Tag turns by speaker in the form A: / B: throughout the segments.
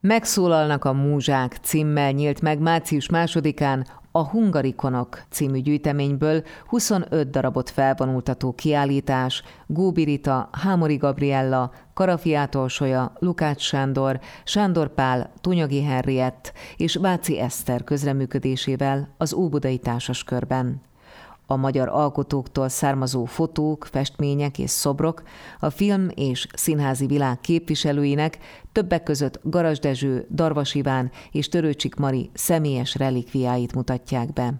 A: Megszólalnak a múzsák címmel nyílt meg március másodikán a Hungarikonok című gyűjteményből 25 darabot felvonultató kiállítás. Góbirita, Hámori Gabriella, Karafiától Solya, Lukács Sándor, Sándor Pál, Tunyagi Henriett és Váci Eszter közreműködésével az Óbudai Társaskörben a magyar alkotóktól származó fotók, festmények és szobrok a film és színházi világ képviselőinek többek között Garas Dezső, Darvas Iván és Törőcsik Mari személyes relikviáit mutatják be.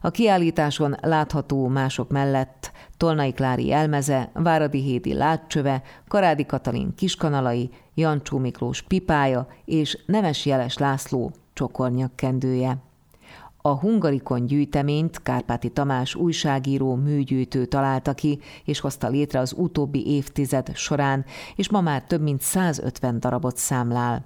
A: A kiállításon látható mások mellett Tolnai Klári elmeze, Váradi Hédi látcsöve, Karádi Katalin kiskanalai, Jancsó Miklós pipája és Nemes Jeles László csokornyakkendője. A Hungarikon gyűjteményt Kárpáti Tamás újságíró műgyűjtő találta ki, és hozta létre az utóbbi évtized során, és ma már több mint 150 darabot számlál.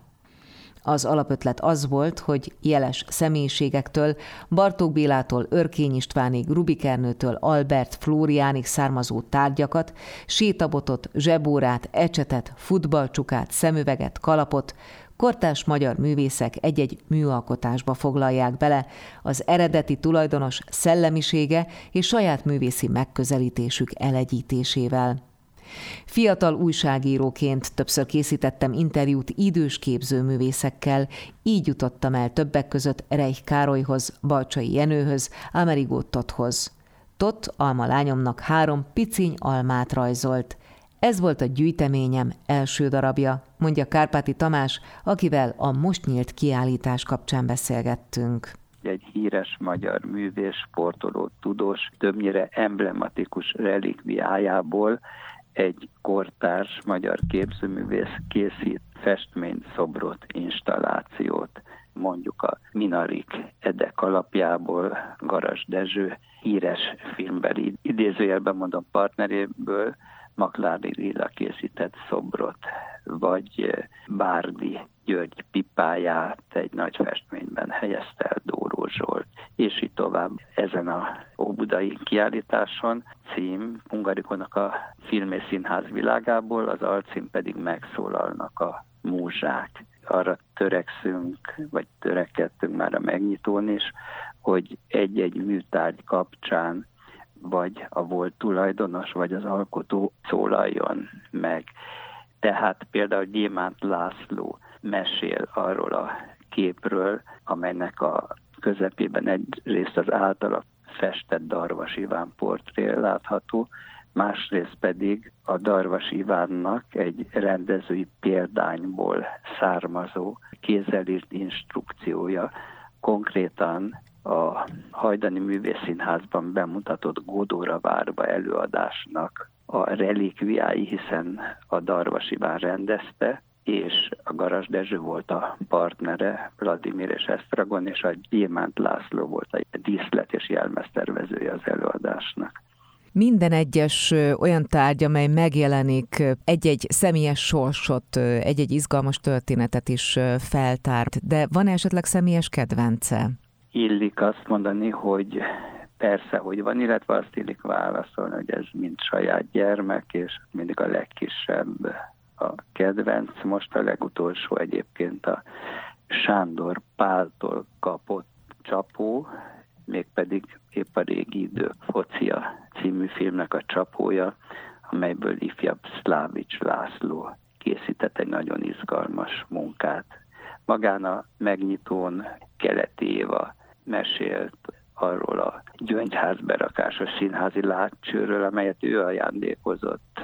A: Az alapötlet az volt, hogy jeles személyiségektől, Bartók Bélától Örkény Istvánig, Rubikernőtől Albert Flóriánig származó tárgyakat, sétabotot, zsebórát, ecsetet, futballcsukát, szemüveget, kalapot, kortás magyar művészek egy-egy műalkotásba foglalják bele az eredeti tulajdonos szellemisége és saját művészi megközelítésük elegyítésével. Fiatal újságíróként többször készítettem interjút idős képzőművészekkel, így jutottam el többek között Reich Károlyhoz, Balcsai Jenőhöz, Amerigó Tothoz. Tot alma lányomnak három piciny almát rajzolt. Ez volt a gyűjteményem első darabja, mondja Kárpáti Tamás, akivel a most nyílt kiállítás kapcsán beszélgettünk
B: egy híres magyar művész, sportoló, tudós, többnyire emblematikus relikviájából egy kortárs magyar képzőművész készít festményt, szobrot, installációt. Mondjuk a Minarik Edek alapjából Garas Dezső híres filmbeli idézőjelben mondom partneréből Maklári Lilla készített szobrot, vagy Bárdi György pipáját egy nagy festményben helyezte el Dóró Zsolt, és így tovább. Ezen a óbudai kiállításon cím Hungarikonak a film és színház világából, az alcím pedig megszólalnak a múzsák. Arra törekszünk, vagy törekedtünk már a megnyitón is, hogy egy-egy műtárgy kapcsán vagy a volt tulajdonos, vagy az alkotó szólaljon meg. Tehát például Gyémánt László mesél arról a képről, amelynek a közepében egyrészt az általa festett Darvas Iván portré látható, másrészt pedig a Darvas Ivánnak egy rendezői példányból származó kézelírt instrukciója konkrétan a Hajdani Művészínházban bemutatott Godóra várba előadásnak a relikviái, hiszen a Darvas Iván rendezte, és a Garas Dezső volt a partnere, Vladimir és Esztragon, és a Gyémánt László volt a díszlet és jelmeztervezője az előadásnak.
A: Minden egyes olyan tárgy, amely megjelenik, egy-egy személyes sorsot, egy-egy izgalmas történetet is feltárt, de van esetleg személyes kedvence?
B: Illik azt mondani, hogy persze, hogy van, illetve azt illik válaszolni, hogy ez mind saját gyermek, és mindig a legkisebb a kedvenc. Most a legutolsó egyébként a Sándor Páltól kapott csapó, mégpedig épp a régi idők focia című filmnek a csapója, amelyből ifjabb Szlávics László készített egy nagyon izgalmas munkát. Magán a megnyitón Keleti Éva mesélt arról a gyöngyház berakásos színházi látcsőről, amelyet ő ajándékozott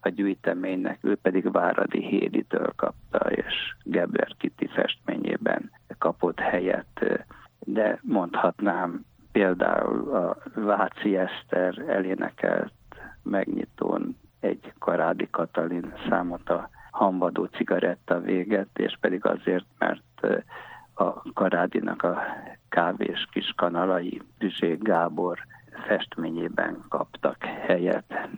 B: a gyűjteménynek, ő pedig Váradi Héditől kapta, és Gebler Kitty festményében kapott helyet. De mondhatnám például a Váci Eszter elénekelt megnyitón egy Karádi Katalin számot a Hanvadó cigaretta véget, és pedig azért, mert a Karádinak a kávés kis kanalai Büzsék Gábor festményében kaptak helyet.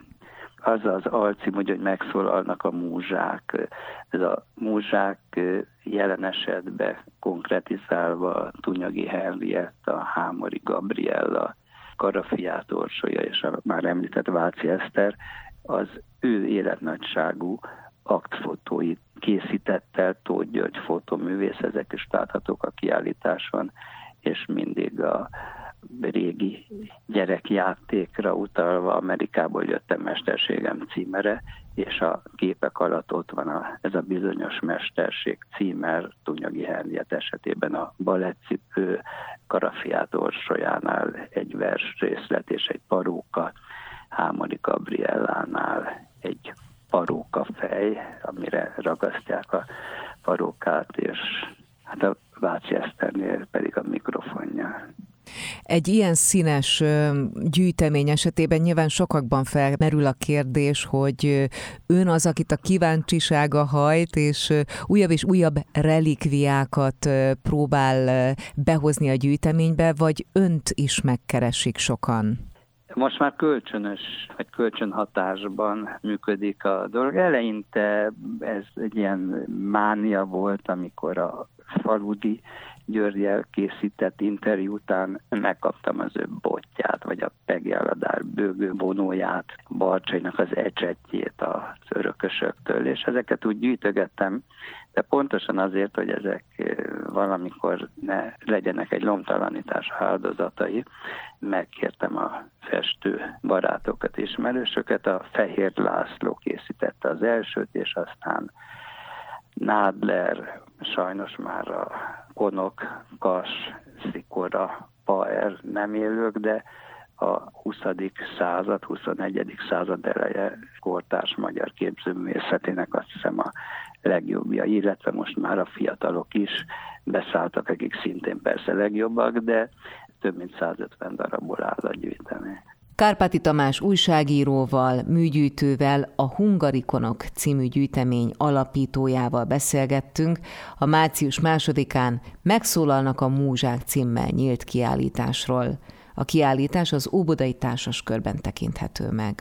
B: Az az alcím, hogy megszólalnak a múzsák. Ez a múzsák jelen esetben konkretizálva Tunyagi Henriett, a Hámori Gabriella, Karafiát Orsolya és a már említett Váci Eszter, az ő életnagyságú aktfotóit készített el Tóth György fotoművész, ezek is láthatók a kiállításon, és mindig a régi gyerekjátékra utalva Amerikából jöttem mesterségem címere, és a képek alatt ott van a, ez a bizonyos mesterség címer, Tunyagi Henriet esetében a balettcipő, Karafiát Orsolyánál egy vers részlet és egy paróka, Hámori Gabriellánál egy paróka fej, amire ragasztják a parókát, és hát a Váci Eszternél pedig a mikrofonja.
A: Egy ilyen színes gyűjtemény esetében nyilván sokakban felmerül a kérdés, hogy ön az, akit a kíváncsisága hajt, és újabb és újabb relikviákat próbál behozni a gyűjteménybe, vagy önt is megkeresik sokan?
B: Most már kölcsönös, vagy kölcsönhatásban működik a dolog. Eleinte ez egy ilyen mánia volt, amikor a faludi Györgyel készített interjú után megkaptam az ő botját, vagy a Pegjeladár bőgő vonóját, Barcsainak az ecsetjét az örökösöktől, és ezeket úgy gyűjtögettem, de pontosan azért, hogy ezek eh, valamikor ne legyenek egy lomtalanítás áldozatai, megkértem a festő barátokat, ismerősöket, a Fehér László készítette az elsőt, és aztán Nádler, sajnos már a konok, kas, szikora, paer nem élők, de a 20. század, 21. század eleje kortárs magyar képzőművészetének azt hiszem a legjobbja, illetve most már a fiatalok is beszálltak, akik szintén persze legjobbak, de több mint 150 darabból áll a gyűjtemény.
A: Kárpáti Tamás újságíróval, műgyűjtővel, a Hungarikonok című gyűjtemény alapítójával beszélgettünk. A március másodikán megszólalnak a Múzsák címmel nyílt kiállításról. A kiállítás az Óbodai Társas körben tekinthető meg.